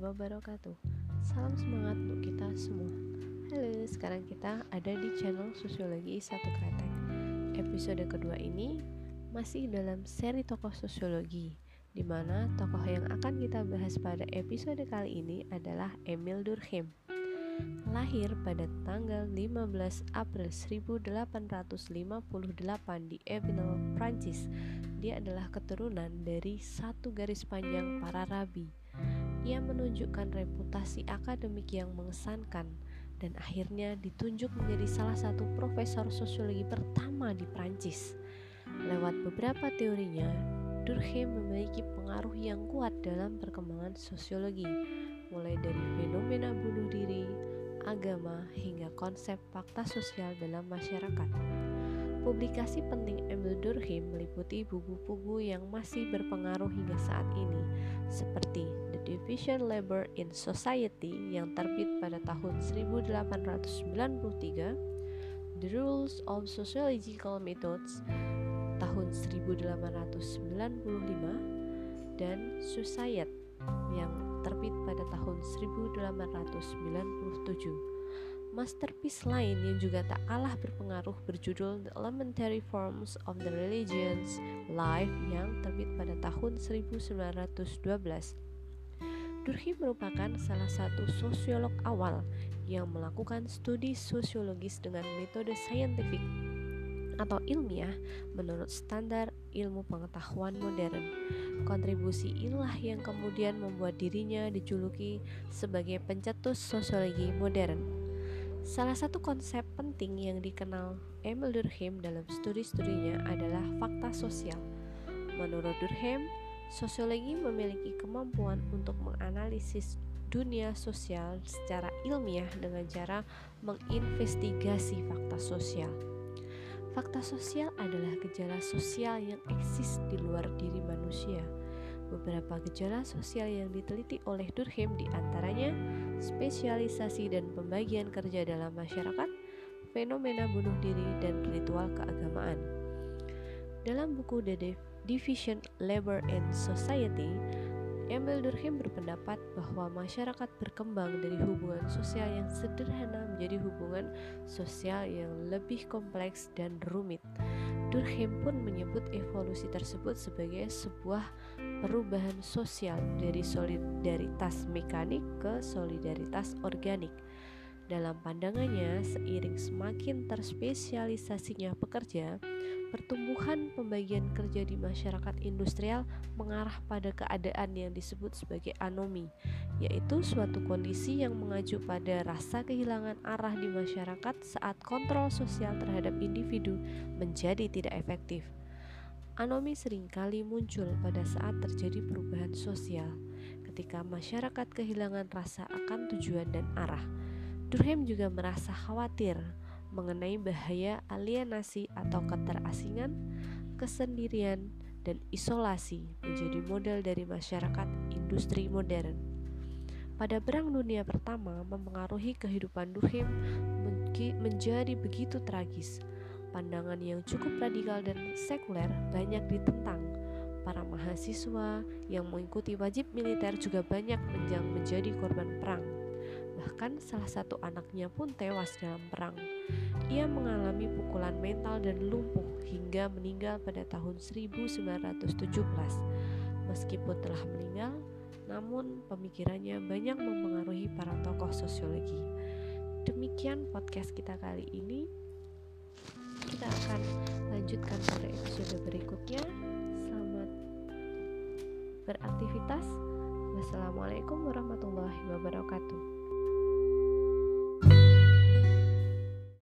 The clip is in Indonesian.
wabarakatuh. Salam semangat untuk kita semua. Halo, sekarang kita ada di channel Sosiologi Satu Kretek. Episode kedua ini masih dalam seri tokoh sosiologi di mana tokoh yang akan kita bahas pada episode kali ini adalah Emil Durkheim. Lahir pada tanggal 15 April 1858 di Epinal, Prancis. Dia adalah keturunan dari satu garis panjang para rabi ia menunjukkan reputasi akademik yang mengesankan dan akhirnya ditunjuk menjadi salah satu profesor sosiologi pertama di Prancis. Lewat beberapa teorinya, Durkheim memiliki pengaruh yang kuat dalam perkembangan sosiologi, mulai dari fenomena bunuh diri, agama, hingga konsep fakta sosial dalam masyarakat. Publikasi penting Emil Durkheim meliputi buku-buku yang masih berpengaruh hingga saat ini, seperti Division Labor in Society yang terbit pada tahun 1893, The Rules of Sociological Methods tahun 1895, dan Society yang terbit pada tahun 1897. Masterpiece lain yang juga tak kalah berpengaruh berjudul The Elementary Forms of the Religions Life yang terbit pada tahun 1912. Durkheim merupakan salah satu sosiolog awal yang melakukan studi sosiologis dengan metode saintifik atau ilmiah menurut standar ilmu pengetahuan modern. Kontribusi inilah yang kemudian membuat dirinya dijuluki sebagai pencetus sosiologi modern. Salah satu konsep penting yang dikenal Emil Durkheim dalam studi-studinya adalah fakta sosial. Menurut Durkheim, sosiologi memiliki kemampuan untuk menganalisis dunia sosial secara ilmiah dengan cara menginvestigasi fakta sosial. Fakta sosial adalah gejala sosial yang eksis di luar diri manusia Beberapa gejala sosial yang diteliti oleh Durkheim di antaranya spesialisasi dan pembagian kerja dalam masyarakat, fenomena bunuh diri, dan ritual keagamaan. Dalam buku The Division Labor and Society, Emil Durkheim berpendapat bahwa masyarakat berkembang dari hubungan sosial yang sederhana menjadi hubungan sosial yang lebih kompleks dan rumit. Durkheim pun menyebut evolusi tersebut sebagai sebuah perubahan sosial dari solidaritas mekanik ke solidaritas organik. Dalam pandangannya, seiring semakin terspesialisasinya pekerja, pertumbuhan pembagian kerja di masyarakat industrial mengarah pada keadaan yang disebut sebagai anomi, yaitu suatu kondisi yang mengacu pada rasa kehilangan arah di masyarakat saat kontrol sosial terhadap individu menjadi tidak efektif. Anomi sering kali muncul pada saat terjadi perubahan sosial, ketika masyarakat kehilangan rasa akan tujuan dan arah. Durkheim juga merasa khawatir mengenai bahaya alienasi atau keterasingan, kesendirian, dan isolasi menjadi model dari masyarakat industri modern. Pada Perang Dunia Pertama mempengaruhi kehidupan Durkheim menjadi begitu tragis. Pandangan yang cukup radikal dan sekuler banyak ditentang. Para mahasiswa yang mengikuti wajib militer juga banyak menjadi korban perang Bahkan salah satu anaknya pun tewas dalam perang. Ia mengalami pukulan mental dan lumpuh hingga meninggal pada tahun 1917. Meskipun telah meninggal, namun pemikirannya banyak mempengaruhi para tokoh sosiologi. Demikian podcast kita kali ini. Kita akan lanjutkan pada episode berikutnya. Selamat beraktivitas. Wassalamualaikum warahmatullahi wabarakatuh.